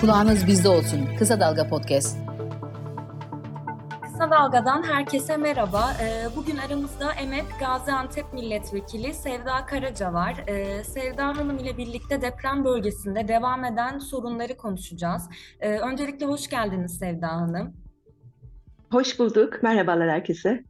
Kulağınız bizde olsun. Kısa Dalga Podcast. Kısa Dalga'dan herkese merhaba. Ee, bugün aramızda Emet Gaziantep Milletvekili Sevda Karaca var. Ee, Sevda Hanım ile birlikte deprem bölgesinde devam eden sorunları konuşacağız. Ee, öncelikle hoş geldiniz Sevda Hanım. Hoş bulduk. Merhabalar herkese.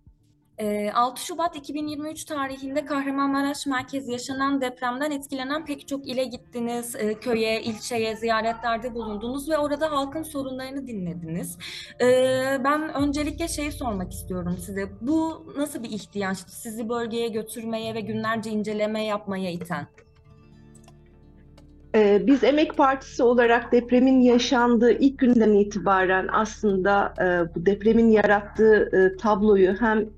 6 ee, Şubat 2023 tarihinde Kahramanmaraş merkezi yaşanan depremden etkilenen pek çok ile gittiniz, e, köye, ilçeye ziyaretlerde bulundunuz ve orada halkın sorunlarını dinlediniz. Ee, ben öncelikle şeyi sormak istiyorum size. Bu nasıl bir ihtiyaçtı sizi bölgeye götürmeye ve günlerce inceleme yapmaya iten? Ee, biz Emek Partisi olarak depremin yaşandığı ilk günden itibaren aslında e, bu depremin yarattığı e, tabloyu hem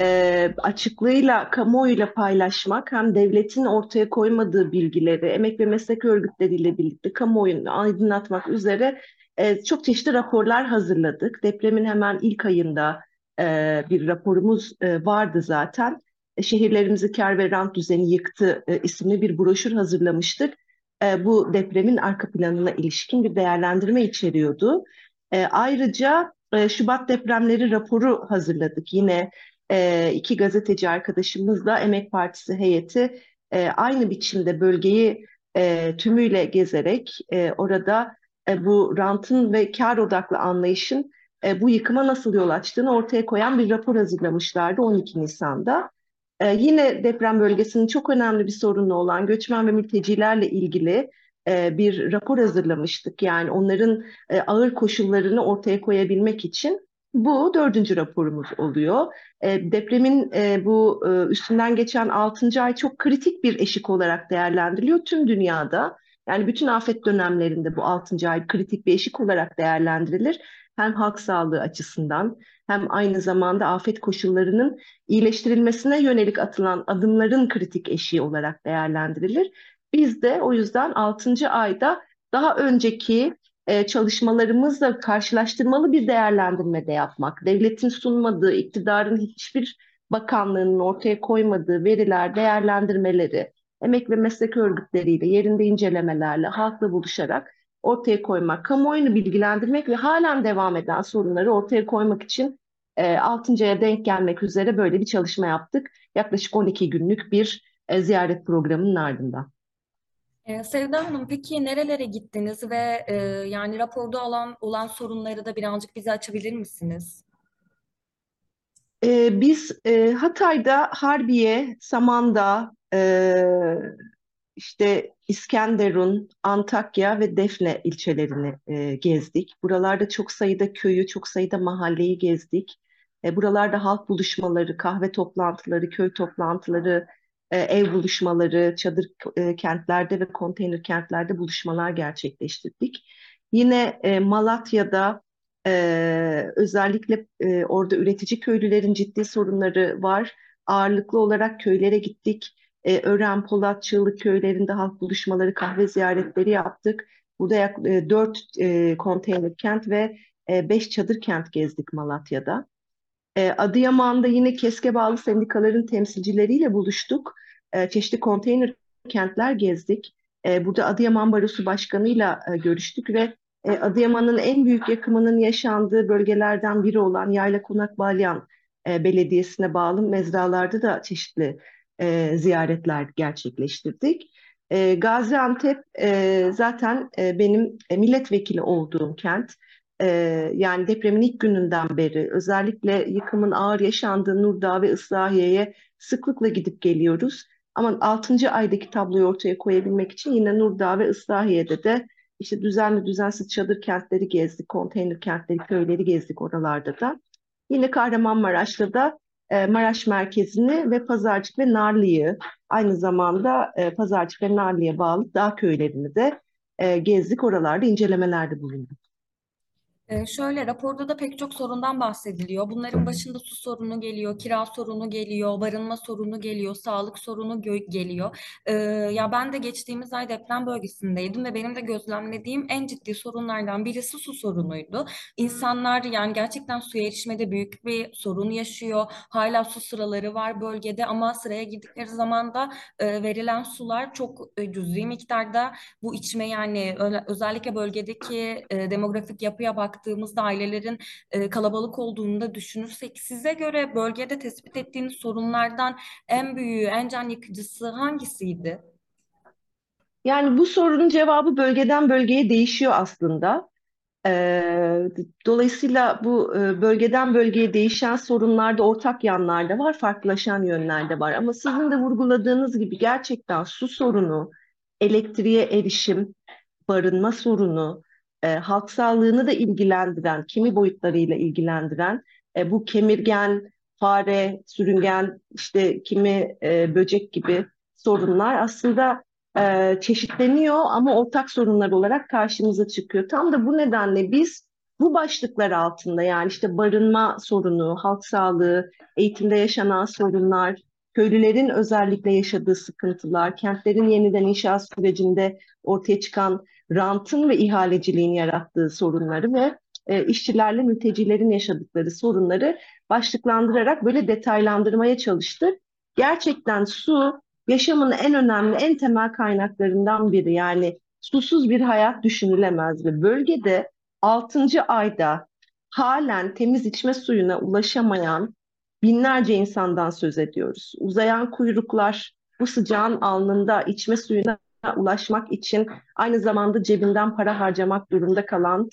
e, açıklığıyla kamuoyuyla paylaşmak hem devletin ortaya koymadığı bilgileri emek ve meslek örgütleriyle birlikte kamuoyunu aydınlatmak üzere e, çok çeşitli raporlar hazırladık. Depremin hemen ilk ayında e, bir raporumuz e, vardı zaten. E, şehirlerimizi kar ve rant düzeni yıktı e, isimli bir broşür hazırlamıştık. E, bu depremin arka planına ilişkin bir değerlendirme içeriyordu. E, ayrıca e, Şubat depremleri raporu hazırladık. Yine e, iki gazeteci arkadaşımızla Emek Partisi heyeti e, aynı biçimde bölgeyi e, tümüyle gezerek e, orada bu rantın ve kar odaklı anlayışın bu yıkıma nasıl yol açtığını ortaya koyan bir rapor hazırlamışlardı 12 Nisan'da. Yine deprem bölgesinin çok önemli bir sorunu olan göçmen ve mültecilerle ilgili bir rapor hazırlamıştık. Yani onların ağır koşullarını ortaya koyabilmek için bu dördüncü raporumuz oluyor. E, depremin e, bu e, üstünden geçen altıncı ay çok kritik bir eşik olarak değerlendiriliyor tüm dünyada. Yani bütün afet dönemlerinde bu altıncı ay kritik bir eşik olarak değerlendirilir. Hem halk sağlığı açısından hem aynı zamanda afet koşullarının iyileştirilmesine yönelik atılan adımların kritik eşiği olarak değerlendirilir. Biz de o yüzden altıncı ayda daha önceki e, çalışmalarımızla karşılaştırmalı bir değerlendirme de yapmak, devletin sunmadığı, iktidarın hiçbir bakanlığının ortaya koymadığı veriler, değerlendirmeleri, emek ve meslek örgütleriyle, yerinde incelemelerle, halkla buluşarak ortaya koymak, kamuoyunu bilgilendirmek ve halen devam eden sorunları ortaya koymak için e, 6. aya denk gelmek üzere böyle bir çalışma yaptık. Yaklaşık 12 günlük bir e, ziyaret programının ardından. Ee, Sevda Hanım, peki nerelere gittiniz ve e, yani raporda olan olan sorunları da birazcık bize açabilir misiniz? Ee, biz e, Hatay'da Harbiye, Samandağ, e, işte İskenderun, Antakya ve Defne ilçelerini e, gezdik. Buralarda çok sayıda köyü, çok sayıda mahalleyi gezdik. E, buralarda halk buluşmaları, kahve toplantıları, köy toplantıları, e, ev buluşmaları, çadır e, kentlerde ve konteyner kentlerde buluşmalar gerçekleştirdik. Yine e, Malatya'da özellikle orada üretici köylülerin ciddi sorunları var. Ağırlıklı olarak köylere gittik. Ören, Polat, Çığlık köylerinde halk buluşmaları, kahve ziyaretleri yaptık. Burada yak, 4 konteyner kent ve 5 çadır kent gezdik Malatya'da. Adıyaman'da yine keske bağlı sendikaların temsilcileriyle buluştuk e, çeşitli konteyner kentler gezdik. E, burada Adıyaman Barosu Başkanı'yla e, görüştük ve e, Adıyaman'ın en büyük yakımının yaşandığı bölgelerden biri olan Yayla Konak Balyan e, Belediyesi'ne bağlı mezralarda da çeşitli ziyaretler gerçekleştirdik. Gaziantep zaten benim milletvekili olduğum kent. E, yani depremin ilk gününden beri özellikle yıkımın ağır yaşandığı Nurdağ ve Islahiye'ye sıklıkla gidip geliyoruz. Ama 6. aydaki tabloyu ortaya koyabilmek için yine Nurdağ ve Islahiye'de de işte düzenli düzensiz çadır kentleri gezdik, konteyner kentleri, köyleri gezdik oralarda da. Yine Kahramanmaraş'ta da e, Maraş merkezini ve Pazarcık ve Narlı'yı aynı zamanda e, Pazarcık ve Narlı'ya bağlı dağ köylerini de e, gezdik. Oralarda incelemelerde bulunduk. Ee, şöyle raporda da pek çok sorundan bahsediliyor. Bunların başında su sorunu geliyor, kira sorunu geliyor, barınma sorunu geliyor, sağlık sorunu geliyor. Ee, ya ben de geçtiğimiz ay deprem bölgesindeydim ve benim de gözlemlediğim en ciddi sorunlardan birisi su sorunuydu. İnsanlar yani gerçekten suya erişmede büyük bir sorun yaşıyor. Hala su sıraları var bölgede ama sıraya girdikleri zaman da e, verilen sular çok e, cüzi miktarda. Bu içme yani özellikle bölgedeki e, demografik yapıya baktığımızda ailelerin e, kalabalık olduğunu da düşünürsek size göre bölgede tespit ettiğiniz sorunlardan en büyüğü, en can yakıcısı hangisiydi? Yani bu sorunun cevabı bölgeden bölgeye değişiyor aslında. Ee, dolayısıyla bu e, bölgeden bölgeye değişen sorunlarda ortak yanlar da var, farklılaşan yönler de var. Ama sizin de vurguladığınız gibi gerçekten su sorunu, elektriğe erişim, barınma sorunu, e, halk sağlığını da ilgilendiren, kimi boyutlarıyla ilgilendiren, e, bu kemirgen, fare, sürüngen, işte kimi e, böcek gibi sorunlar aslında e, çeşitleniyor ama ortak sorunlar olarak karşımıza çıkıyor. Tam da bu nedenle biz bu başlıklar altında yani işte barınma sorunu, halk sağlığı, eğitimde yaşanan sorunlar, köylülerin özellikle yaşadığı sıkıntılar, kentlerin yeniden inşaat sürecinde ortaya çıkan rantın ve ihaleciliğin yarattığı sorunları ve e, işçilerle mültecilerin yaşadıkları sorunları başlıklandırarak böyle detaylandırmaya çalıştık. Gerçekten su yaşamın en önemli, en temel kaynaklarından biri. Yani susuz bir hayat düşünülemez ve bölgede 6. ayda halen temiz içme suyuna ulaşamayan binlerce insandan söz ediyoruz. Uzayan kuyruklar bu sıcağın alnında içme suyuna ulaşmak için aynı zamanda cebinden para harcamak durumunda kalan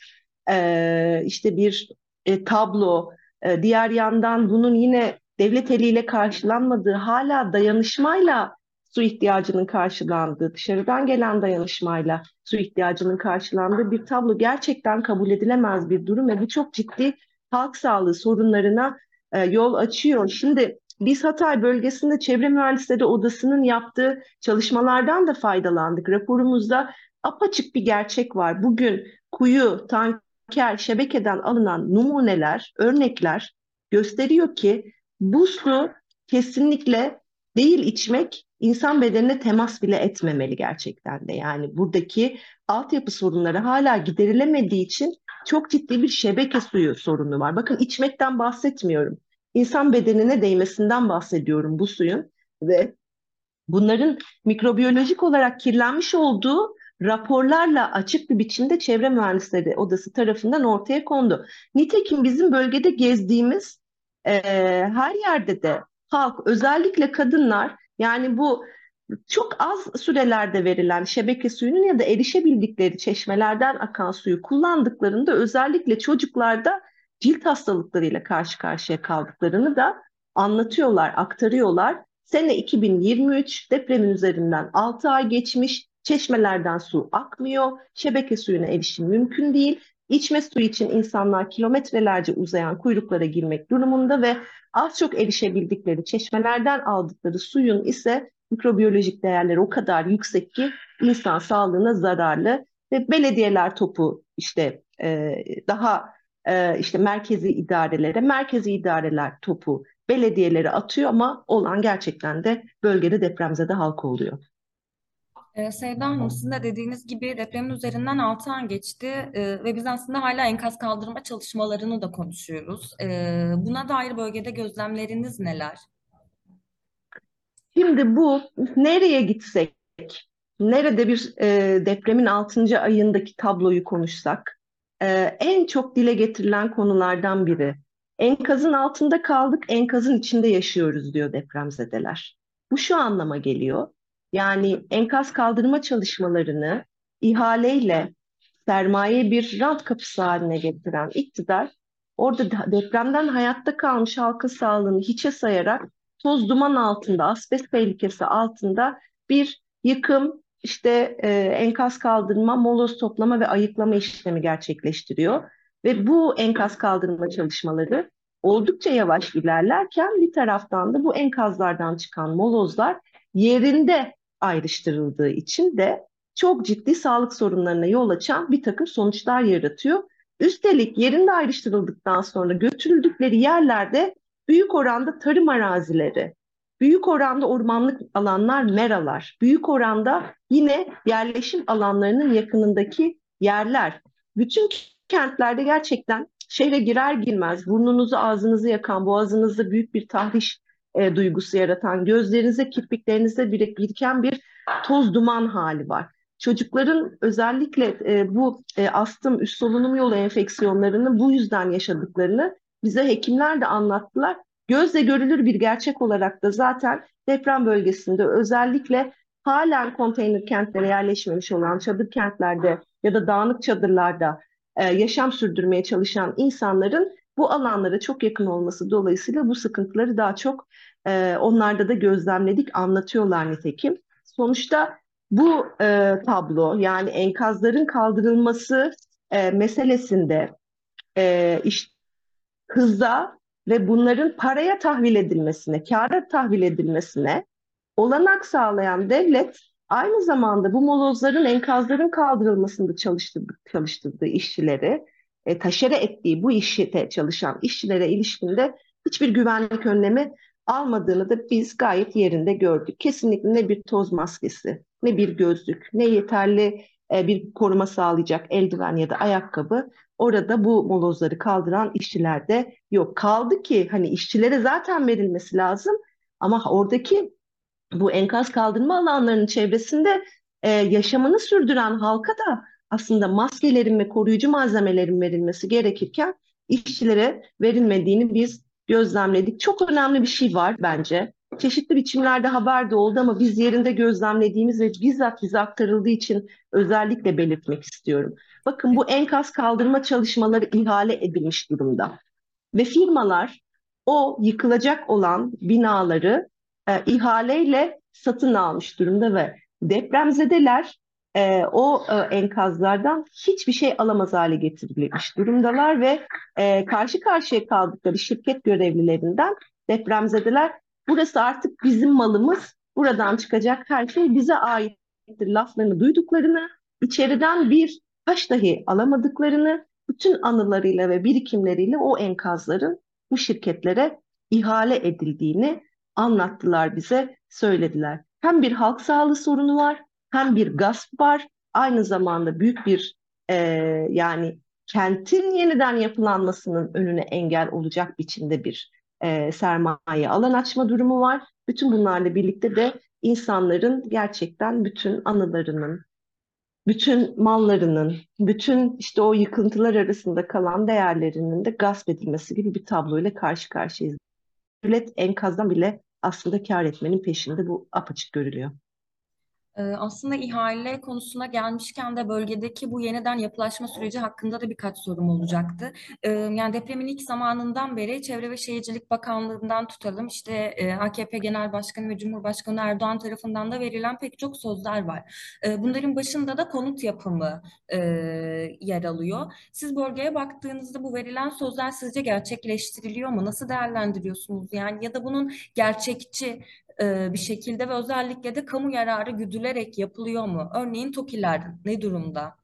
e, işte bir e, tablo. E, diğer yandan bunun yine devlet eliyle karşılanmadığı, hala dayanışmayla su ihtiyacının karşılandığı, dışarıdan gelen dayanışmayla su ihtiyacının karşılandığı bir tablo gerçekten kabul edilemez bir durum ve bu çok ciddi halk sağlığı sorunlarına e, yol açıyor. Şimdi biz Hatay bölgesinde Çevre Mühendisleri Odası'nın yaptığı çalışmalardan da faydalandık. Raporumuzda apaçık bir gerçek var. Bugün kuyu, tanker, şebekeden alınan numuneler, örnekler gösteriyor ki bu su kesinlikle değil içmek, insan bedenine temas bile etmemeli gerçekten de. Yani buradaki altyapı sorunları hala giderilemediği için çok ciddi bir şebeke suyu sorunu var. Bakın içmekten bahsetmiyorum. İnsan bedenine değmesinden bahsediyorum bu suyun ve bunların mikrobiyolojik olarak kirlenmiş olduğu raporlarla açık bir biçimde Çevre Mühendisleri Odası tarafından ortaya kondu. Nitekim bizim bölgede gezdiğimiz e, her yerde de halk özellikle kadınlar yani bu çok az sürelerde verilen şebeke suyunun ya da erişebildikleri çeşmelerden akan suyu kullandıklarında özellikle çocuklarda cilt hastalıklarıyla karşı karşıya kaldıklarını da anlatıyorlar, aktarıyorlar. Sene 2023 depremin üzerinden 6 ay geçmiş, çeşmelerden su akmıyor, şebeke suyuna erişim mümkün değil. İçme suyu için insanlar kilometrelerce uzayan kuyruklara girmek durumunda ve az çok erişebildikleri çeşmelerden aldıkları suyun ise mikrobiyolojik değerleri o kadar yüksek ki insan sağlığına zararlı ve belediyeler topu işte e, daha e, işte merkezi idarelere, merkezi idareler topu belediyelere atıyor ama olan gerçekten de bölgede depremzede halk oluyor. Ee, Sevda Hanım, sizin de dediğiniz gibi depremin üzerinden 6 ay geçti ee, ve biz aslında hala enkaz kaldırma çalışmalarını da konuşuyoruz. Ee, buna dair bölgede gözlemleriniz neler? Şimdi bu nereye gitsek, nerede bir e, depremin 6. ayındaki tabloyu konuşsak, e, en çok dile getirilen konulardan biri. Enkazın altında kaldık, enkazın içinde yaşıyoruz diyor depremzedeler. Bu şu anlama geliyor. Yani enkaz kaldırma çalışmalarını ihaleyle sermaye bir rant kapısı haline getiren iktidar orada depremden hayatta kalmış halkın sağlığını hiçe sayarak toz duman altında, asbest tehlikesi altında bir yıkım, işte e, enkaz kaldırma, moloz toplama ve ayıklama işlemi gerçekleştiriyor. Ve bu enkaz kaldırma çalışmaları oldukça yavaş ilerlerken bir taraftan da bu enkazlardan çıkan molozlar yerinde ayrıştırıldığı için de çok ciddi sağlık sorunlarına yol açan bir takım sonuçlar yaratıyor. Üstelik yerinde ayrıştırıldıktan sonra götürüldükleri yerlerde büyük oranda tarım arazileri, büyük oranda ormanlık alanlar, meralar, büyük oranda yine yerleşim alanlarının yakınındaki yerler. Bütün kentlerde gerçekten şehre girer girmez burnunuzu ağzınızı yakan, boğazınızda büyük bir tahriş e, duygusu yaratan, gözlerinize, kirpiklerinize biriken bir toz duman hali var. Çocukların özellikle e, bu e, astım, üst solunum yolu enfeksiyonlarını bu yüzden yaşadıklarını bize hekimler de anlattılar. Gözle görülür bir gerçek olarak da zaten deprem bölgesinde özellikle halen konteyner kentlere yerleşmemiş olan çadır kentlerde ya da dağınık çadırlarda e, yaşam sürdürmeye çalışan insanların bu alanlara çok yakın olması dolayısıyla bu sıkıntıları daha çok e, onlarda da gözlemledik, anlatıyorlar nitekim. Sonuçta bu e, tablo yani enkazların kaldırılması e, meselesinde e, iş, hıza ve bunların paraya tahvil edilmesine, kâra tahvil edilmesine olanak sağlayan devlet aynı zamanda bu molozların, enkazların kaldırılmasında çalıştırdı, çalıştırdığı işçileri, e, taşere ettiği bu işte çalışan işçilere ilişkinde hiçbir güvenlik önlemi almadığını da biz gayet yerinde gördük. Kesinlikle ne bir toz maskesi, ne bir gözlük, ne yeterli e, bir koruma sağlayacak eldiven ya da ayakkabı orada bu molozları kaldıran işçilerde yok. Kaldı ki hani işçilere zaten verilmesi lazım ama oradaki bu enkaz kaldırma alanlarının çevresinde e, yaşamını sürdüren halka da aslında maskelerin ve koruyucu malzemelerin verilmesi gerekirken işçilere verilmediğini biz gözlemledik. Çok önemli bir şey var bence. Çeşitli biçimlerde haber de oldu ama biz yerinde gözlemlediğimiz ve bizzat bize aktarıldığı için özellikle belirtmek istiyorum. Bakın bu enkaz kaldırma çalışmaları ihale edilmiş durumda. Ve firmalar o yıkılacak olan binaları e, ihaleyle satın almış durumda ve depremzedeler e, o e, enkazlardan hiçbir şey alamaz hale getirilmiş durumdalar ve e, karşı karşıya kaldıkları şirket görevlilerinden depremzedeler burası artık bizim malımız buradan çıkacak her şey bize aittir laflarını duyduklarını içeriden bir taş dahi alamadıklarını bütün anılarıyla ve birikimleriyle o enkazların bu şirketlere ihale edildiğini anlattılar bize, söylediler. Hem bir halk sağlığı sorunu var, hem bir gasp var, aynı zamanda büyük bir e, yani kentin yeniden yapılanmasının önüne engel olacak biçimde bir e, sermaye alan açma durumu var. Bütün bunlarla birlikte de insanların gerçekten bütün anılarının, bütün mallarının, bütün işte o yıkıntılar arasında kalan değerlerinin de gasp edilmesi gibi bir tabloyla karşı karşıyayız. Devlet enkazdan bile aslında kar etmenin peşinde bu apaçık görülüyor. Aslında ihale konusuna gelmişken de bölgedeki bu yeniden yapılaşma süreci hakkında da birkaç sorum olacaktı. Yani depremin ilk zamanından beri Çevre ve Şehircilik Bakanlığı'ndan tutalım işte AKP Genel Başkanı ve Cumhurbaşkanı Erdoğan tarafından da verilen pek çok sözler var. Bunların başında da konut yapımı yer alıyor. Siz bölgeye baktığınızda bu verilen sözler sizce gerçekleştiriliyor mu? Nasıl değerlendiriyorsunuz? Yani ya da bunun gerçekçi e, bir şekilde ve özellikle de kamu yararı güdülerek yapılıyor mu? Örneğin TOKİ'ler ne durumda?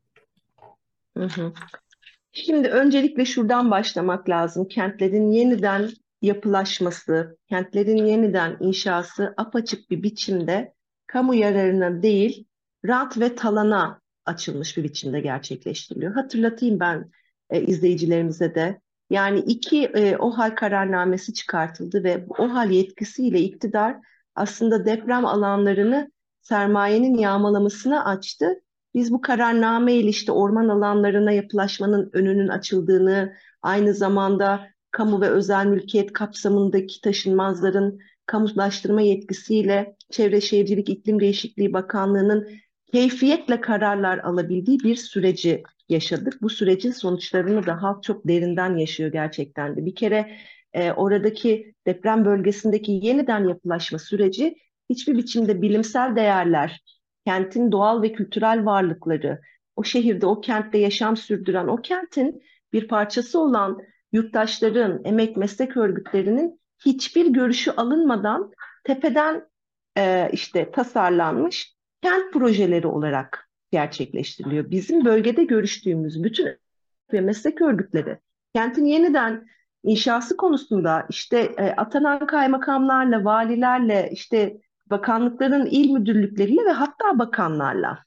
Şimdi öncelikle şuradan başlamak lazım. Kentlerin yeniden yapılaşması, kentlerin yeniden inşası apaçık bir biçimde kamu yararına değil, rant ve talana açılmış bir biçimde gerçekleştiriliyor. Hatırlatayım ben e, izleyicilerimize de. Yani iki e, OHAL kararnamesi çıkartıldı ve OHAL yetkisiyle iktidar aslında deprem alanlarını sermayenin yağmalamasına açtı. Biz bu kararname ile işte orman alanlarına yapılaşmanın önünün açıldığını, aynı zamanda kamu ve özel mülkiyet kapsamındaki taşınmazların kamulaştırma yetkisiyle Çevre Şehircilik İklim Değişikliği Bakanlığı'nın keyfiyetle kararlar alabildiği bir süreci yaşadık. Bu sürecin sonuçlarını da halk çok derinden yaşıyor gerçekten de. Bir kere e, oradaki deprem bölgesindeki yeniden yapılaşma süreci hiçbir biçimde bilimsel değerler, kentin doğal ve kültürel varlıkları, o şehirde, o kentte yaşam sürdüren, o kentin bir parçası olan yurttaşların, emek meslek örgütlerinin hiçbir görüşü alınmadan tepeden e, işte tasarlanmış kent projeleri olarak gerçekleştiriliyor. Bizim bölgede görüştüğümüz bütün ve meslek örgütleri kentin yeniden inşası konusunda işte e, atanan kaymakamlarla, valilerle, işte bakanlıkların il müdürlükleriyle ve hatta bakanlarla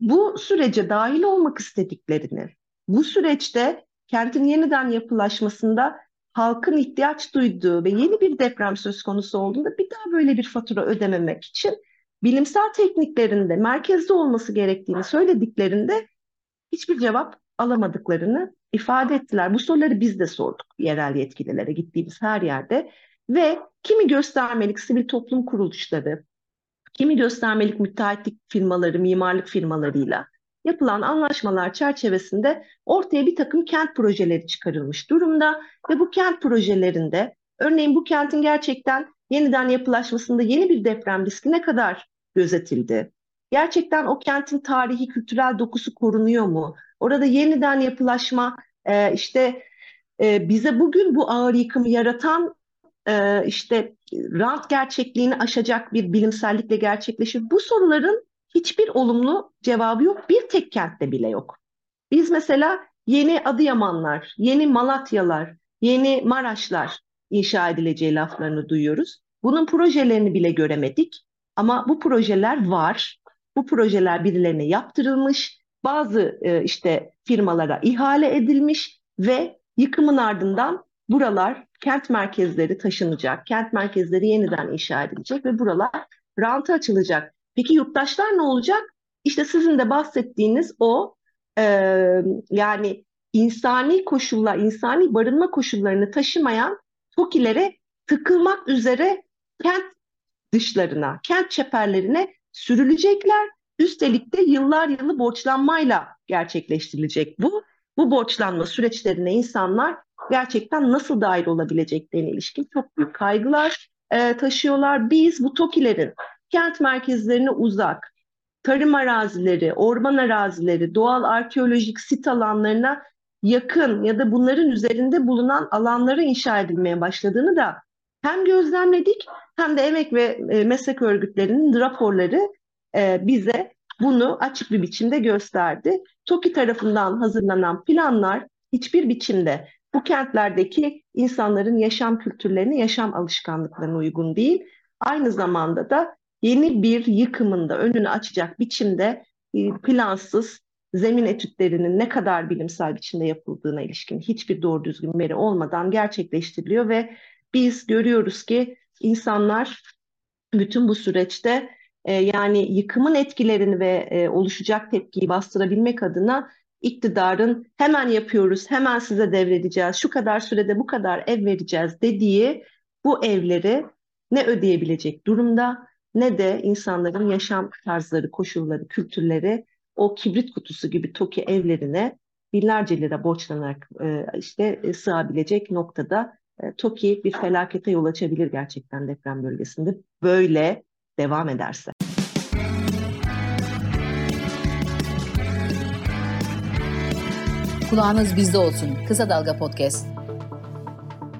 bu sürece dahil olmak istediklerini, bu süreçte kentin yeniden yapılaşmasında halkın ihtiyaç duyduğu ve yeni bir deprem söz konusu olduğunda bir daha böyle bir fatura ödememek için bilimsel tekniklerinde merkezde olması gerektiğini söylediklerinde hiçbir cevap alamadıklarını ifade ettiler. Bu soruları biz de sorduk yerel yetkililere gittiğimiz her yerde ve kimi göstermelik sivil toplum kuruluşları, kimi göstermelik müteahhitlik firmaları, mimarlık firmalarıyla yapılan anlaşmalar çerçevesinde ortaya bir takım kent projeleri çıkarılmış durumda ve bu kent projelerinde örneğin bu kentin gerçekten yeniden yapılaşmasında yeni bir deprem riski ne kadar gözetildi? Gerçekten o kentin tarihi, kültürel dokusu korunuyor mu? Orada yeniden yapılaşma e, işte e, bize bugün bu ağır yıkımı yaratan e, işte rant gerçekliğini aşacak bir bilimsellikle gerçekleşir. Bu soruların hiçbir olumlu cevabı yok. Bir tek kentte bile yok. Biz mesela yeni Adıyamanlar, yeni Malatyalar, yeni Maraşlar inşa edileceği laflarını duyuyoruz. Bunun projelerini bile göremedik. Ama bu projeler var. Bu projeler birilerine yaptırılmış. Bazı e, işte firmalara ihale edilmiş ve yıkımın ardından buralar kent merkezleri taşınacak. Kent merkezleri yeniden inşa edilecek ve buralar ranta açılacak. Peki yurttaşlar ne olacak? İşte sizin de bahsettiğiniz o e, yani insani koşullar, insani barınma koşullarını taşımayan TOKİ'lere tıkılmak üzere kent dışlarına, kent çeperlerine sürülecekler. Üstelik de yıllar yılı borçlanmayla gerçekleştirilecek bu. Bu borçlanma süreçlerine insanlar gerçekten nasıl dahil olabileceklerine ilişkin çok büyük kaygılar e, taşıyorlar. Biz bu TOKİ'lerin kent merkezlerine uzak, tarım arazileri, orman arazileri, doğal arkeolojik sit alanlarına yakın ya da bunların üzerinde bulunan alanları inşa edilmeye başladığını da hem gözlemledik hem de emek ve e, meslek örgütlerinin raporları e, bize bunu açık bir biçimde gösterdi. TOKİ tarafından hazırlanan planlar hiçbir biçimde bu kentlerdeki insanların yaşam kültürlerine, yaşam alışkanlıklarına uygun değil. Aynı zamanda da yeni bir yıkımında önünü açacak biçimde e, plansız zemin etütlerinin ne kadar bilimsel biçimde yapıldığına ilişkin hiçbir doğru düzgün veri olmadan gerçekleştiriliyor ve biz görüyoruz ki insanlar bütün bu süreçte e, yani yıkımın etkilerini ve e, oluşacak tepkiyi bastırabilmek adına iktidarın hemen yapıyoruz, hemen size devredeceğiz, şu kadar sürede bu kadar ev vereceğiz dediği bu evleri ne ödeyebilecek durumda ne de insanların yaşam tarzları, koşulları, kültürleri o kibrit kutusu gibi TOKİ evlerine binlerce lira borçlanarak e, işte sığabilecek noktada e, TOKİ bir felakete yol açabilir gerçekten deprem bölgesinde. Böyle devam ederse. Kulağınız bizde olsun. Kısa Dalga Podcast.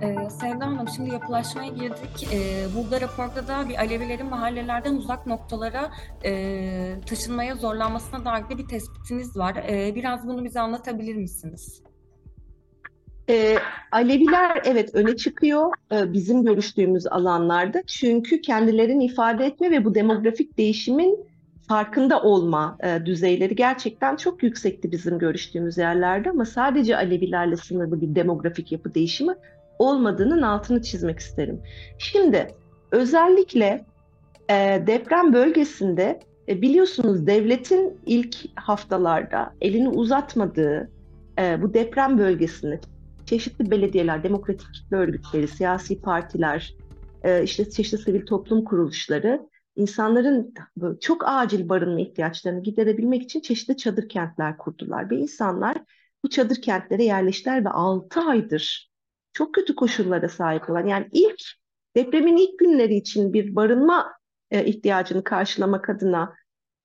Ee, Sevda Hanım şimdi yapılaşmaya girdik. Ee, burada raporda da bir Alevilerin mahallelerden uzak noktalara e, taşınmaya zorlanmasına dair de bir tespitiniz var. Ee, biraz bunu bize anlatabilir misiniz? Ee, Aleviler evet öne çıkıyor e, bizim görüştüğümüz alanlarda çünkü kendilerini ifade etme ve bu demografik değişimin farkında olma e, düzeyleri gerçekten çok yüksekti bizim görüştüğümüz yerlerde ama sadece Alevilerle sınırlı bir demografik yapı değişimi olmadığının altını çizmek isterim. Şimdi özellikle e, deprem bölgesinde e, biliyorsunuz devletin ilk haftalarda elini uzatmadığı e, bu deprem bölgesinde çeşitli belediyeler, demokratik kitle örgütleri, siyasi partiler, e, işte çeşitli sivil toplum kuruluşları insanların çok acil barınma ihtiyaçlarını giderebilmek için çeşitli çadır kentler kurdular ve insanlar bu çadır kentlere yerleştiler ve 6 aydır çok kötü koşullara sahip olan yani ilk depremin ilk günleri için bir barınma e, ihtiyacını karşılamak adına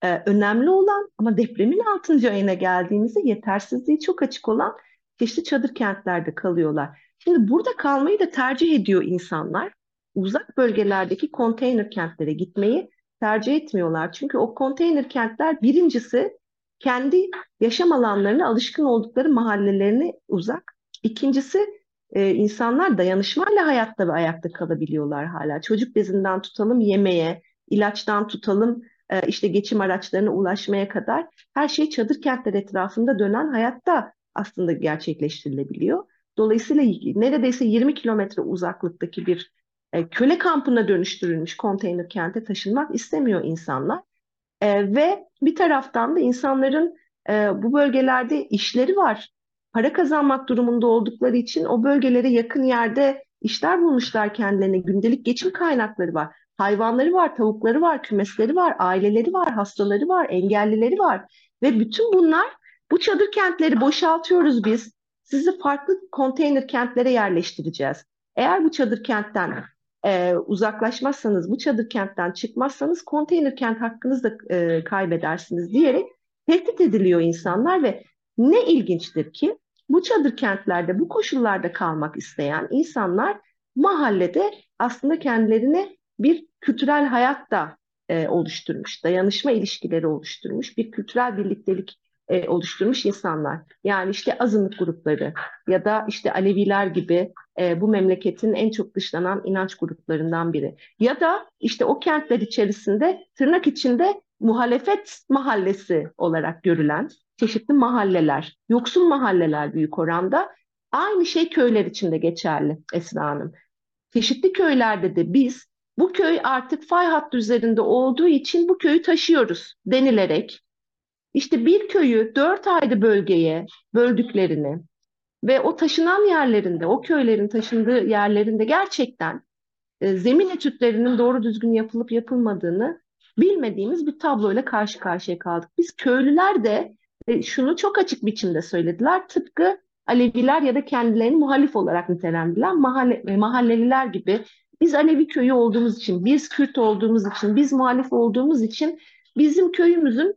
e, önemli olan ama depremin 6. ayına geldiğimizde yetersizliği çok açık olan çeşitli çadır kentlerde kalıyorlar. Şimdi burada kalmayı da tercih ediyor insanlar. Uzak bölgelerdeki konteyner kentlere gitmeyi tercih etmiyorlar. Çünkü o konteyner kentler birincisi kendi yaşam alanlarına alışkın oldukları mahallelerine uzak. İkincisi e, insanlar dayanışmayla hayatta ve ayakta kalabiliyorlar hala. Çocuk bezinden tutalım yemeğe, ilaçtan tutalım e, işte geçim araçlarına ulaşmaya kadar her şey çadır kentler etrafında dönen hayatta aslında gerçekleştirilebiliyor. Dolayısıyla neredeyse 20 kilometre uzaklıktaki bir e, köle kampına dönüştürülmüş konteyner kente taşınmak istemiyor insanlar. E, ve bir taraftan da insanların e, bu bölgelerde işleri var. Para kazanmak durumunda oldukları için o bölgelere yakın yerde işler bulmuşlar kendilerine. Gündelik geçim kaynakları var. Hayvanları var, tavukları var, kümesleri var, aileleri var, hastaları var, engellileri var. Ve bütün bunlar bu çadır kentleri boşaltıyoruz biz. Sizi farklı konteyner kentlere yerleştireceğiz. Eğer bu çadır kentten e, uzaklaşmazsanız, bu çadır kentten çıkmazsanız konteyner kent hakkınızı da e, kaybedersiniz diyerek tehdit ediliyor insanlar ve ne ilginçtir ki bu çadır kentlerde, bu koşullarda kalmak isteyen insanlar mahallede aslında kendilerine bir kültürel hayat da e, oluşturmuş, dayanışma ilişkileri oluşturmuş, bir kültürel birliktelik e, oluşturmuş insanlar. Yani işte azınlık grupları ya da işte Aleviler gibi e, bu memleketin en çok dışlanan inanç gruplarından biri. Ya da işte o kentler içerisinde tırnak içinde muhalefet mahallesi olarak görülen çeşitli mahalleler, yoksul mahalleler büyük oranda. Aynı şey köyler içinde geçerli Esra Hanım. Çeşitli köylerde de biz bu köy artık fay hattı üzerinde olduğu için bu köyü taşıyoruz denilerek işte bir köyü dört ayrı bölgeye böldüklerini ve o taşınan yerlerinde, o köylerin taşındığı yerlerinde gerçekten e, zemin etütlerinin doğru düzgün yapılıp yapılmadığını bilmediğimiz bir tabloyla karşı karşıya kaldık. Biz köylüler de e, şunu çok açık biçimde söylediler. Tıpkı Aleviler ya da kendilerini muhalif olarak nitelendiler. Mahalle, e, mahalleliler gibi biz Alevi köyü olduğumuz için, biz Kürt olduğumuz için, biz muhalif olduğumuz için bizim köyümüzün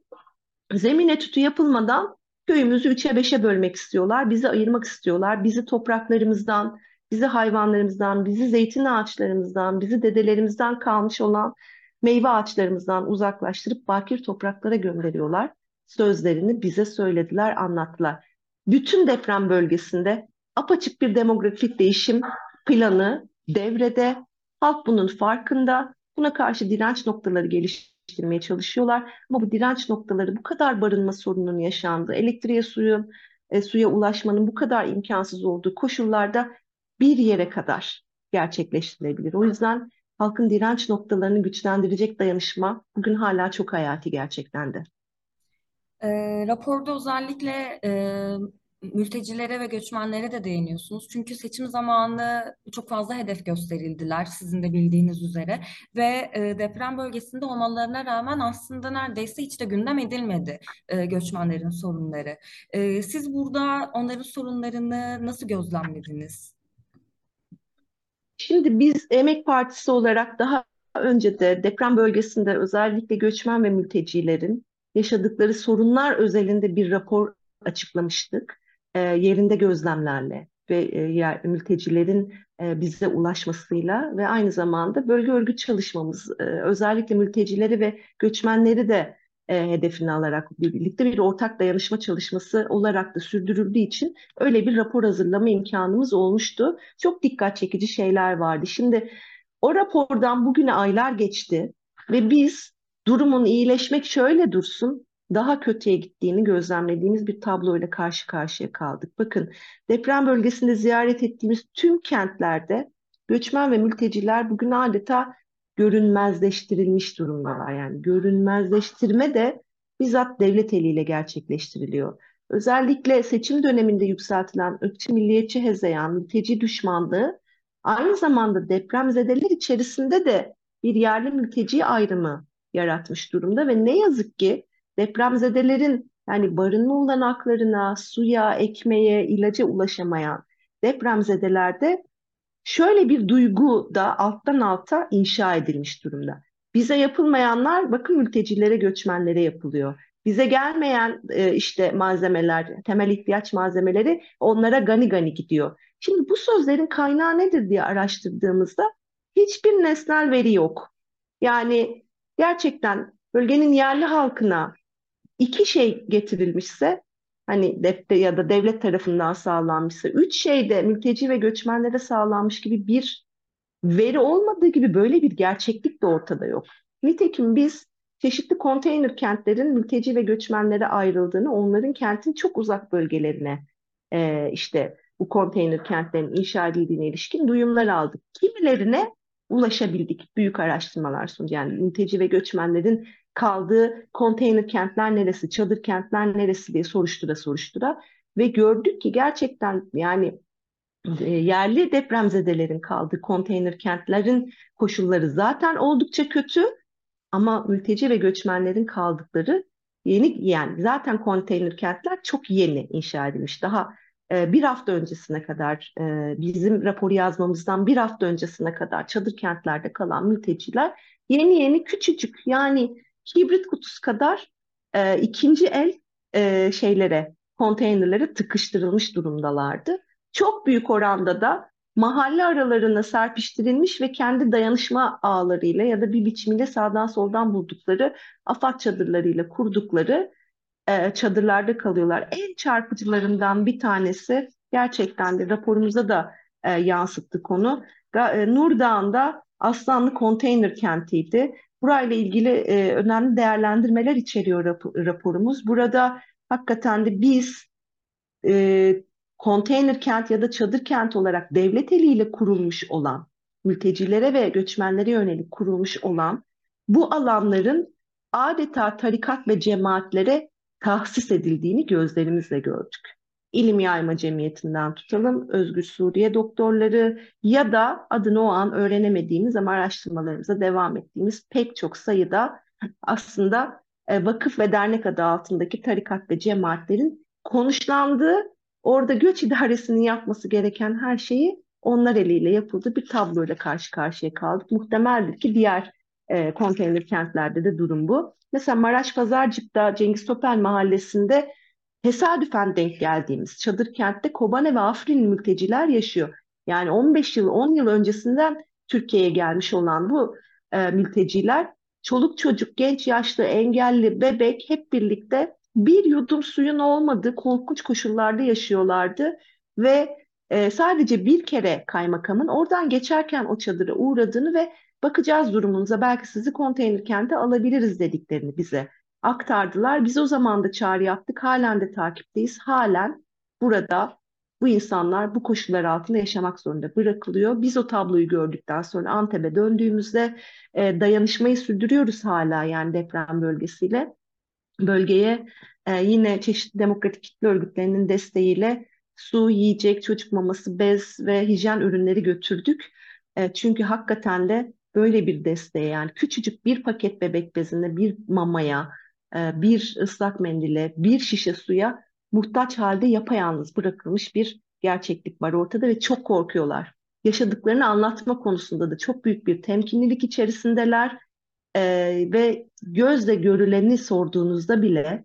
zemin etütü yapılmadan köyümüzü üçe beşe bölmek istiyorlar, bizi ayırmak istiyorlar, bizi topraklarımızdan, bizi hayvanlarımızdan, bizi zeytin ağaçlarımızdan, bizi dedelerimizden kalmış olan meyve ağaçlarımızdan uzaklaştırıp bakir topraklara gönderiyorlar. Sözlerini bize söylediler, anlattılar. Bütün deprem bölgesinde apaçık bir demografik değişim planı devrede. Halk bunun farkında. Buna karşı direnç noktaları geliş geliştirmeye çalışıyorlar. Ama bu direnç noktaları bu kadar barınma sorununun yaşandığı, elektriğe suyun, e, suya ulaşmanın bu kadar imkansız olduğu koşullarda bir yere kadar gerçekleştirilebilir. O yüzden halkın direnç noktalarını güçlendirecek dayanışma bugün hala çok hayati gerçekten de. E, raporda özellikle e, mültecilere ve göçmenlere de değiniyorsunuz. Çünkü seçim zamanı çok fazla hedef gösterildiler sizin de bildiğiniz üzere ve e, deprem bölgesinde olmalarına rağmen aslında neredeyse hiç de gündem edilmedi e, göçmenlerin sorunları. E, siz burada onların sorunlarını nasıl gözlemlediniz? Şimdi biz Emek Partisi olarak daha önce de deprem bölgesinde özellikle göçmen ve mültecilerin yaşadıkları sorunlar özelinde bir rapor açıklamıştık e, yerinde gözlemlerle ve e, yer, mültecilerin e, bize ulaşmasıyla ve aynı zamanda bölge örgüt çalışmamız e, özellikle mültecileri ve göçmenleri de e, hedefine alarak birlikte bir ortak dayanışma çalışması olarak da sürdürüldüğü için öyle bir rapor hazırlama imkanımız olmuştu. Çok dikkat çekici şeyler vardı. Şimdi o rapordan bugüne aylar geçti ve biz durumun iyileşmek şöyle dursun daha kötüye gittiğini gözlemlediğimiz bir tabloyla karşı karşıya kaldık. Bakın deprem bölgesinde ziyaret ettiğimiz tüm kentlerde göçmen ve mülteciler bugün adeta görünmezleştirilmiş durumdalar. Yani görünmezleştirme de bizzat devlet eliyle gerçekleştiriliyor. Özellikle seçim döneminde yükseltilen ırkçı milliyetçi hezeyan, mülteci düşmanlığı aynı zamanda depremzedeler içerisinde de bir yerli mülteci ayrımı yaratmış durumda ve ne yazık ki depremzedelerin yani barınma olanaklarına, suya, ekmeğe, ilaca ulaşamayan depremzedelerde şöyle bir duygu da alttan alta inşa edilmiş durumda. Bize yapılmayanlar bakın mültecilere, göçmenlere yapılıyor. Bize gelmeyen e, işte malzemeler, temel ihtiyaç malzemeleri onlara gani gani gidiyor. Şimdi bu sözlerin kaynağı nedir diye araştırdığımızda hiçbir nesnel veri yok. Yani gerçekten bölgenin yerli halkına iki şey getirilmişse hani devlet ya da devlet tarafından sağlanmışsa üç şey de mülteci ve göçmenlere sağlanmış gibi bir veri olmadığı gibi böyle bir gerçeklik de ortada yok. Nitekim biz çeşitli konteyner kentlerin mülteci ve göçmenlere ayrıldığını, onların kentin çok uzak bölgelerine e, işte bu konteyner kentlerin inşa edildiğine ilişkin duyumlar aldık. Kimilerine ulaşabildik büyük araştırmalar sonucu. Yani mülteci ve göçmenlerin kaldığı konteyner kentler neresi, çadır kentler neresi diye soruştura soruştura ve gördük ki gerçekten yani e, yerli depremzedelerin kaldığı konteyner kentlerin koşulları zaten oldukça kötü ama mülteci ve göçmenlerin kaldıkları yeni yani zaten konteyner kentler çok yeni inşa edilmiş. Daha e, bir hafta öncesine kadar e, bizim raporu yazmamızdan bir hafta öncesine kadar çadır kentlerde kalan mülteciler yeni yeni küçücük yani kibrit kutusu kadar e, ikinci el e, şeylere konteynerlere tıkıştırılmış durumdalardı. Çok büyük oranda da mahalle aralarına serpiştirilmiş ve kendi dayanışma ağlarıyla ya da bir biçimiyle sağdan soldan buldukları afat çadırlarıyla kurdukları e, çadırlarda kalıyorlar. En çarpıcılarından bir tanesi gerçekten de raporumuza da e, yansıttı konu. E, Nur Dağı'nda Aslanlı konteyner kentiydi. Burayla ilgili e, önemli değerlendirmeler içeriyor rap raporumuz. Burada hakikaten de biz e, konteyner kent ya da çadır kent olarak devlet eliyle kurulmuş olan, mültecilere ve göçmenlere yönelik kurulmuş olan bu alanların adeta tarikat ve cemaatlere tahsis edildiğini gözlerimizle gördük. İlim Yayma Cemiyeti'nden tutalım, Özgür Suriye doktorları ya da adını o an öğrenemediğimiz ama araştırmalarımıza devam ettiğimiz pek çok sayıda aslında e, vakıf ve dernek adı altındaki tarikat ve cemaatlerin konuşlandığı, orada göç idaresinin yapması gereken her şeyi onlar eliyle yapıldı. Bir tabloyla karşı karşıya kaldık. Muhtemeldir ki diğer e, konteyner kentlerde de durum bu. Mesela Maraş Pazarcık'ta Cengiz Topel Mahallesi'nde tesadüfen denk geldiğimiz çadır kentte Kobane ve Afrin mülteciler yaşıyor. Yani 15 yıl, 10 yıl öncesinden Türkiye'ye gelmiş olan bu e, mülteciler çoluk çocuk, genç, yaşlı, engelli, bebek hep birlikte bir yudum suyun olmadığı korkunç koşullarda yaşıyorlardı ve e, sadece bir kere kaymakamın oradan geçerken o çadıra uğradığını ve bakacağız durumunuza belki sizi konteyner kente alabiliriz dediklerini bize aktardılar. Biz o zaman da çağrı yaptık. Halen de takipteyiz. Halen burada bu insanlar bu koşullar altında yaşamak zorunda bırakılıyor. Biz o tabloyu gördükten sonra Antep'e döndüğümüzde e, dayanışmayı sürdürüyoruz hala yani deprem bölgesiyle. Bölgeye e, yine çeşitli demokratik kitle örgütlerinin desteğiyle su, yiyecek, çocuk maması, bez ve hijyen ürünleri götürdük. E, çünkü hakikaten de böyle bir desteğe yani küçücük bir paket bebek bezine, bir mamaya, bir ıslak mendile, bir şişe suya muhtaç halde yapayalnız bırakılmış bir gerçeklik var ortada ve çok korkuyorlar. Yaşadıklarını anlatma konusunda da çok büyük bir temkinlilik içerisindeler e, ve gözle görüleni sorduğunuzda bile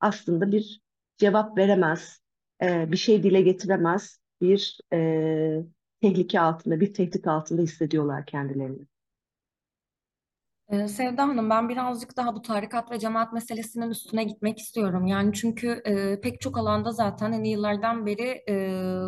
aslında bir cevap veremez, e, bir şey dile getiremez, bir e, tehlike altında, bir tehdit altında hissediyorlar kendilerini. Ee, Sevda Hanım, ben birazcık daha bu tarikat ve cemaat meselesinin üstüne gitmek istiyorum. Yani çünkü e, pek çok alanda zaten hani yıllardan beri e,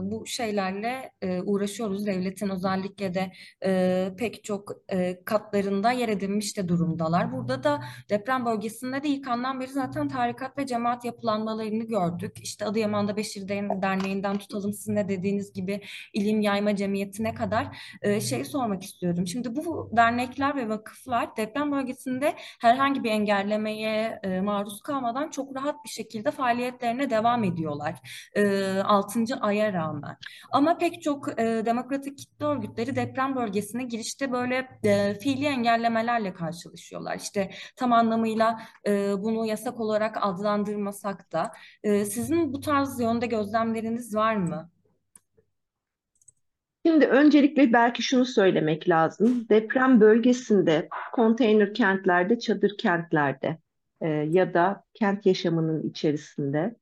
bu şeylerle e, uğraşıyoruz. Devletin özellikle de e, pek çok e, katlarında yer edinmiş de durumdalar. Burada da deprem bölgesinde de ilk andan beri zaten tarikat ve cemaat yapılanmalarını gördük. İşte Adıyaman'da Beşir Derneği'nden tutalım sizin de dediğiniz gibi ilim yayma cemiyetine kadar e, şey sormak istiyorum. Şimdi bu dernekler ve vakıflar deprem bölgesinde herhangi bir engellemeye e, maruz kalmadan çok rahat bir şekilde faaliyetlerine devam ediyorlar. E, 6. aya rağmen. Ama pek çok e, demokratik kitle örgütleri deprem bölgesine girişte böyle e, fiili engellemelerle karşılaşıyorlar. İşte tam anlamıyla e, bunu yasak olarak adlandırmasak da e, sizin bu tarz yönde gözlemleriniz var mı? Şimdi öncelikle belki şunu söylemek lazım. Deprem bölgesinde, konteyner kentlerde, çadır kentlerde e, ya da kent yaşamının içerisinde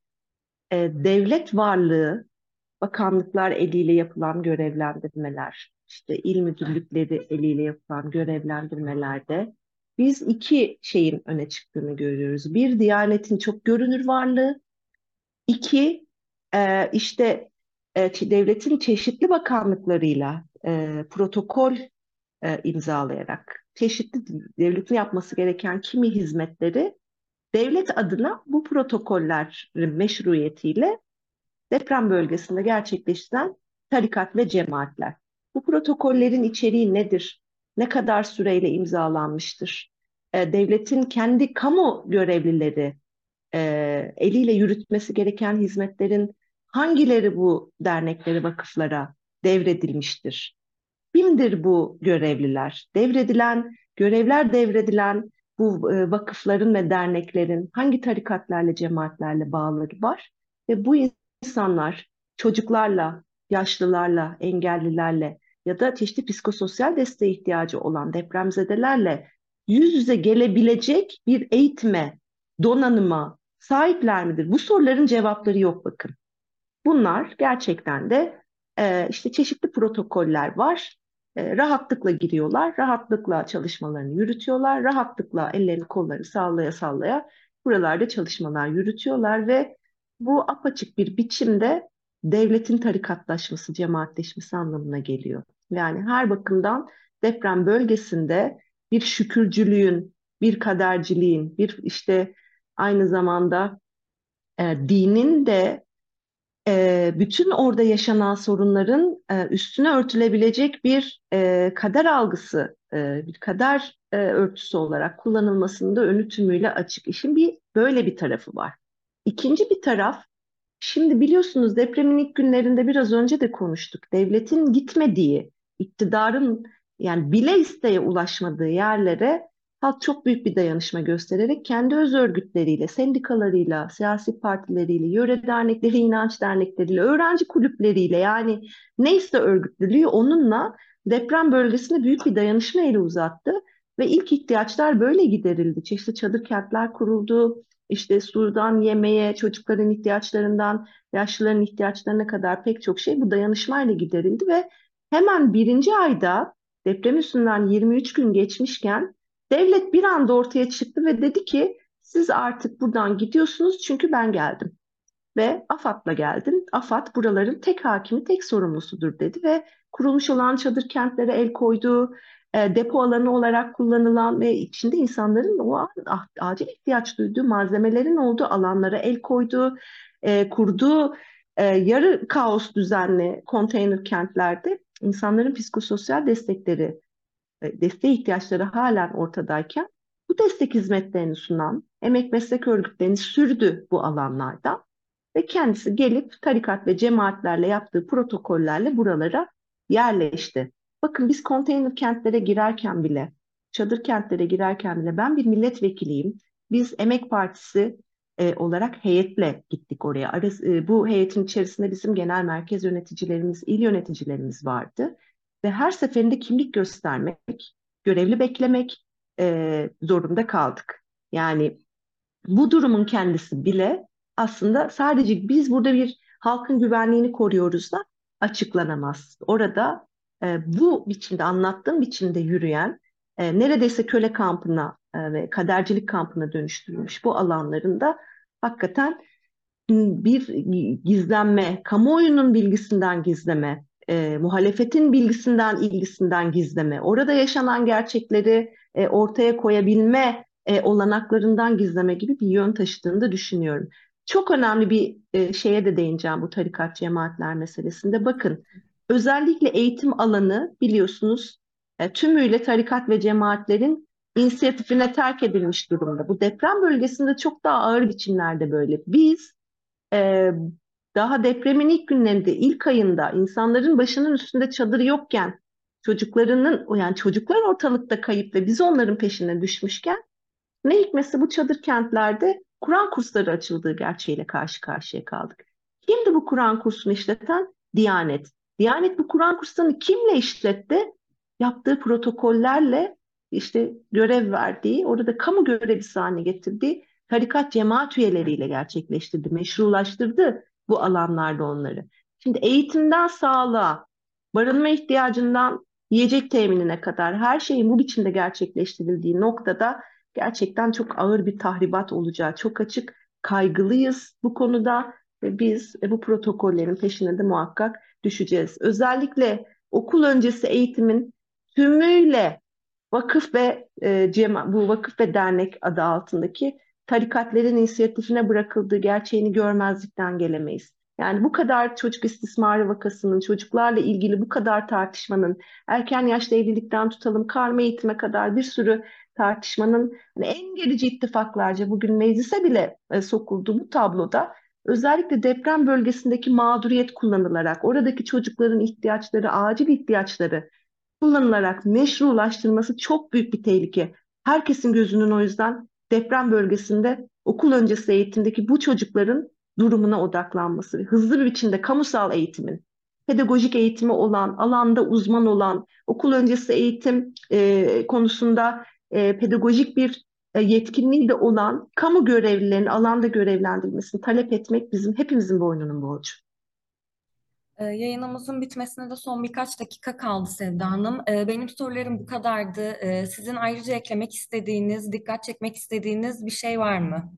e, devlet varlığı, bakanlıklar eliyle yapılan görevlendirmeler, işte il müdürlükleri eliyle yapılan görevlendirmelerde biz iki şeyin öne çıktığını görüyoruz. Bir, Diyanet'in çok görünür varlığı. İki, e, işte e, devletin çeşitli bakanlıklarıyla e, protokol e, imzalayarak, çeşitli devletin yapması gereken kimi hizmetleri devlet adına bu protokollerin meşruiyetiyle deprem bölgesinde gerçekleştiren tarikat ve cemaatler. Bu protokollerin içeriği nedir? Ne kadar süreyle imzalanmıştır? E, devletin kendi kamu görevlileri e, eliyle yürütmesi gereken hizmetlerin hangileri bu derneklere, vakıflara devredilmiştir? Kimdir bu görevliler? Devredilen, görevler devredilen bu e, vakıfların ve derneklerin hangi tarikatlarla, cemaatlerle bağları var? Ve bu insanlar çocuklarla, yaşlılarla, engellilerle ya da çeşitli psikososyal desteğe ihtiyacı olan depremzedelerle yüz yüze gelebilecek bir eğitime, donanıma sahipler midir? Bu soruların cevapları yok bakın. Bunlar gerçekten de e, işte çeşitli protokoller var. E, rahatlıkla giriyorlar, rahatlıkla çalışmalarını yürütüyorlar, rahatlıkla ellerini kollarını sallaya sallaya buralarda çalışmalar yürütüyorlar ve bu apaçık bir biçimde devletin tarikatlaşması, cemaatleşmesi anlamına geliyor. Yani her bakımdan deprem bölgesinde bir şükürcülüğün, bir kaderciliğin, bir işte aynı zamanda e, dinin de e, bütün orada yaşanan sorunların e, üstüne örtülebilecek bir e, kader algısı, e, bir kader e, örtüsü olarak kullanılmasında önü tümüyle açık. İşin bir böyle bir tarafı var. İkinci bir taraf, şimdi biliyorsunuz depremin ilk günlerinde biraz önce de konuştuk. Devletin gitmediği, iktidarın yani bile isteye ulaşmadığı yerlere halk çok büyük bir dayanışma göstererek kendi öz örgütleriyle, sendikalarıyla, siyasi partileriyle, yöre dernekleri, inanç dernekleriyle, öğrenci kulüpleriyle yani neyse örgütlülüğü onunla deprem bölgesine büyük bir dayanışma eli uzattı ve ilk ihtiyaçlar böyle giderildi. Çeşitli çadır kentler kuruldu. İşte sudan yemeğe, çocukların ihtiyaçlarından yaşlıların ihtiyaçlarına kadar pek çok şey bu dayanışmayla giderildi ve hemen birinci ayda deprem üstünden 23 gün geçmişken devlet bir anda ortaya çıktı ve dedi ki siz artık buradan gidiyorsunuz çünkü ben geldim. Ve AFAD'la geldim. AFAD buraların tek hakimi, tek sorumlusudur dedi ve kurulmuş olan çadır kentlere el koydu. E, depo alanı olarak kullanılan ve içinde insanların o an ah, acil ihtiyaç duyduğu malzemelerin olduğu alanlara el koydu. E, kurduğu e, yarı kaos düzenli konteyner kentlerde insanların psikososyal destekleri, desteğe ihtiyaçları halen ortadayken bu destek hizmetlerini sunan emek meslek örgütlerini sürdü bu alanlarda ve kendisi gelip tarikat ve cemaatlerle yaptığı protokollerle buralara yerleşti. Bakın biz konteyner kentlere girerken bile, çadır kentlere girerken bile ben bir milletvekiliyim. Biz Emek Partisi e, olarak heyetle gittik oraya. Arası, e, bu heyetin içerisinde bizim genel merkez yöneticilerimiz, il yöneticilerimiz vardı. Ve her seferinde kimlik göstermek, görevli beklemek e, zorunda kaldık. Yani bu durumun kendisi bile aslında sadece biz burada bir halkın güvenliğini koruyoruz da açıklanamaz. Orada e, bu biçimde anlattığım biçimde yürüyen e, neredeyse köle kampına e, ve kadercilik kampına dönüştürülmüş bu alanlarında hakikaten bir gizlenme, kamuoyunun bilgisinden gizleme, e, muhalefetin bilgisinden, ilgisinden gizleme, orada yaşanan gerçekleri e, ortaya koyabilme e, olanaklarından gizleme gibi bir yön taşıdığını da düşünüyorum. Çok önemli bir e, şeye de değineceğim bu tarikat cemaatler meselesinde. Bakın özellikle eğitim alanı biliyorsunuz e, tümüyle tarikat ve cemaatlerin inisiyatifine terk edilmiş durumda. Bu deprem bölgesinde çok daha ağır biçimlerde böyle. Biz e, daha depremin ilk günlerinde, ilk ayında insanların başının üstünde çadır yokken, çocuklarının, yani çocuklar ortalıkta kayıp ve biz onların peşine düşmüşken ne hikmetse bu çadır kentlerde Kur'an kursları açıldığı gerçeğiyle karşı karşıya kaldık. Kimdi bu Kur'an kursunu işleten? Diyanet. Diyanet bu Kur'an kurslarını kimle işletti? Yaptığı protokollerle işte görev verdiği, orada kamu görevlisi haline getirdiği tarikat cemaat üyeleriyle gerçekleştirdi, meşrulaştırdı bu alanlarda onları. Şimdi eğitimden sağlığa, barınma ihtiyacından yiyecek teminine kadar her şeyin bu biçimde gerçekleştirildiği noktada gerçekten çok ağır bir tahribat olacağı çok açık. Kaygılıyız bu konuda ve biz e, bu protokollerin peşine de muhakkak düşeceğiz. Özellikle okul öncesi eğitimin tümüyle vakıf ve e, cema, bu vakıf ve dernek adı altındaki tarikatlerin inisiyatifine bırakıldığı gerçeğini görmezlikten gelemeyiz. Yani bu kadar çocuk istismarı vakasının, çocuklarla ilgili bu kadar tartışmanın, erken yaşta evlilikten tutalım karma eğitime kadar bir sürü tartışmanın hani en gerici ittifaklarca bugün meclise bile e, sokulduğu bu tabloda özellikle deprem bölgesindeki mağduriyet kullanılarak, oradaki çocukların ihtiyaçları, acil ihtiyaçları kullanılarak meşrulaştırılması çok büyük bir tehlike. Herkesin gözünün o yüzden deprem bölgesinde okul öncesi eğitimdeki bu çocukların durumuna odaklanması ve hızlı bir biçimde kamusal eğitimin, pedagojik eğitimi olan, alanda uzman olan, okul öncesi eğitim e, konusunda e, pedagojik bir e, yetkinliği de olan kamu görevlilerinin alanda görevlendirilmesini talep etmek bizim hepimizin boynunun borcu. Ee, yayınımızın bitmesine de son birkaç dakika kaldı Sevda Hanım. Ee, benim sorularım bu kadardı. Ee, sizin ayrıca eklemek istediğiniz, dikkat çekmek istediğiniz bir şey var mı?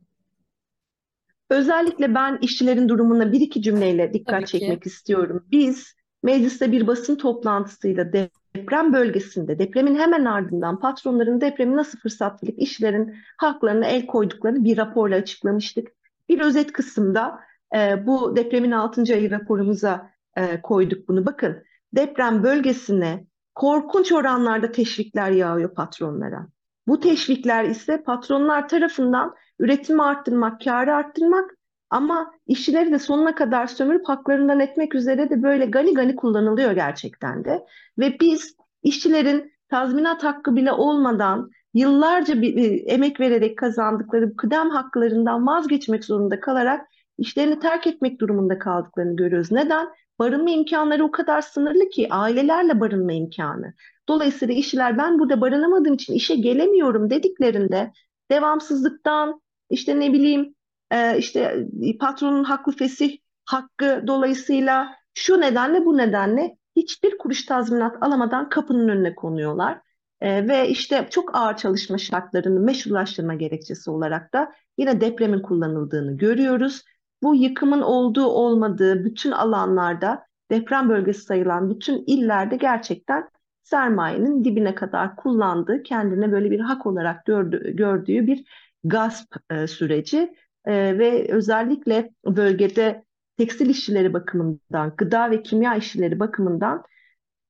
Özellikle ben işçilerin durumuna bir iki cümleyle dikkat Tabii ki. çekmek istiyorum. Biz mecliste bir basın toplantısıyla deprem bölgesinde, depremin hemen ardından patronların depremi nasıl fırsat bilip işçilerin haklarına el koyduklarını bir raporla açıklamıştık. Bir özet kısımda e, bu depremin 6. ayı raporumuza e, koyduk bunu. Bakın deprem bölgesine korkunç oranlarda teşvikler yağıyor patronlara. Bu teşvikler ise patronlar tarafından üretimi arttırmak, karı arttırmak ama işçileri de sonuna kadar sömürüp haklarından etmek üzere de böyle gani gani kullanılıyor gerçekten de. Ve biz işçilerin tazminat hakkı bile olmadan yıllarca bir, emek vererek kazandıkları kıdem haklarından vazgeçmek zorunda kalarak işlerini terk etmek durumunda kaldıklarını görüyoruz. Neden? Barınma imkanları o kadar sınırlı ki ailelerle barınma imkanı. Dolayısıyla işçiler ben burada barınamadığım için işe gelemiyorum dediklerinde devamsızlıktan işte ne bileyim e, işte patronun haklı fesih hakkı dolayısıyla şu nedenle bu nedenle hiçbir kuruş tazminat alamadan kapının önüne konuyorlar. E, ve işte çok ağır çalışma şartlarını meşrulaştırma gerekçesi olarak da yine depremin kullanıldığını görüyoruz. Bu yıkımın olduğu olmadığı bütün alanlarda deprem bölgesi sayılan bütün illerde gerçekten sermayenin dibine kadar kullandığı, kendine böyle bir hak olarak gördüğü, gördüğü bir gasp e, süreci e, ve özellikle bölgede tekstil işçileri bakımından, gıda ve kimya işçileri bakımından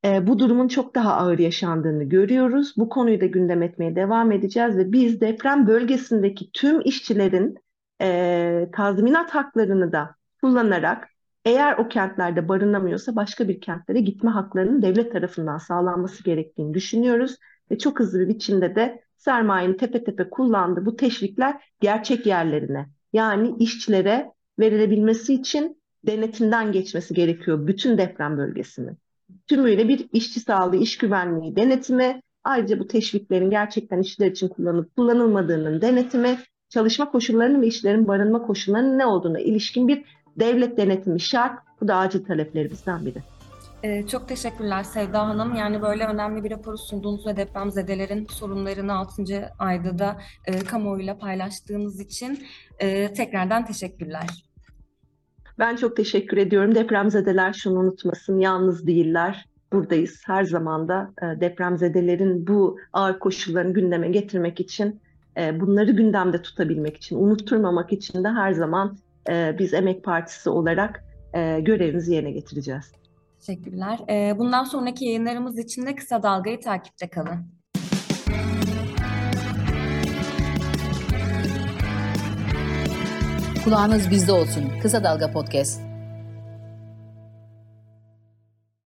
e, bu durumun çok daha ağır yaşandığını görüyoruz. Bu konuyu da gündem etmeye devam edeceğiz ve biz deprem bölgesindeki tüm işçilerin e, tazminat haklarını da kullanarak eğer o kentlerde barınamıyorsa başka bir kentlere gitme haklarının devlet tarafından sağlanması gerektiğini düşünüyoruz. Ve çok hızlı bir biçimde de sermayenin tepe tepe kullandığı bu teşvikler gerçek yerlerine yani işçilere verilebilmesi için denetimden geçmesi gerekiyor bütün deprem bölgesinin. Tümüyle bir işçi sağlığı, iş güvenliği denetimi, ayrıca bu teşviklerin gerçekten işçiler için kullanılıp kullanılmadığının denetimi, çalışma koşullarının ve işçilerin barınma koşullarının ne olduğuna ilişkin bir devlet denetimi şart. Bu da acil taleplerimizden biri. Ee, çok teşekkürler Sevda Hanım. Yani böyle önemli bir raporu sunduğunuz ve depremzedelerin sorunlarını 6. ayda da e, kamuoyuyla paylaştığınız için e, tekrardan teşekkürler. Ben çok teşekkür ediyorum. Depremzedeler şunu unutmasın, yalnız değiller. Buradayız her zaman da e, depremzedelerin bu ağır koşullarını gündeme getirmek için, e, bunları gündemde tutabilmek için, unutturmamak için de her zaman e, biz Emek Partisi olarak e, görevimizi yerine getireceğiz. Teşekkürler. Bundan sonraki yayınlarımız için de Kısa Dalga'yı takipte kalın. Kulağınız bizde olsun. Kısa Dalga Podcast.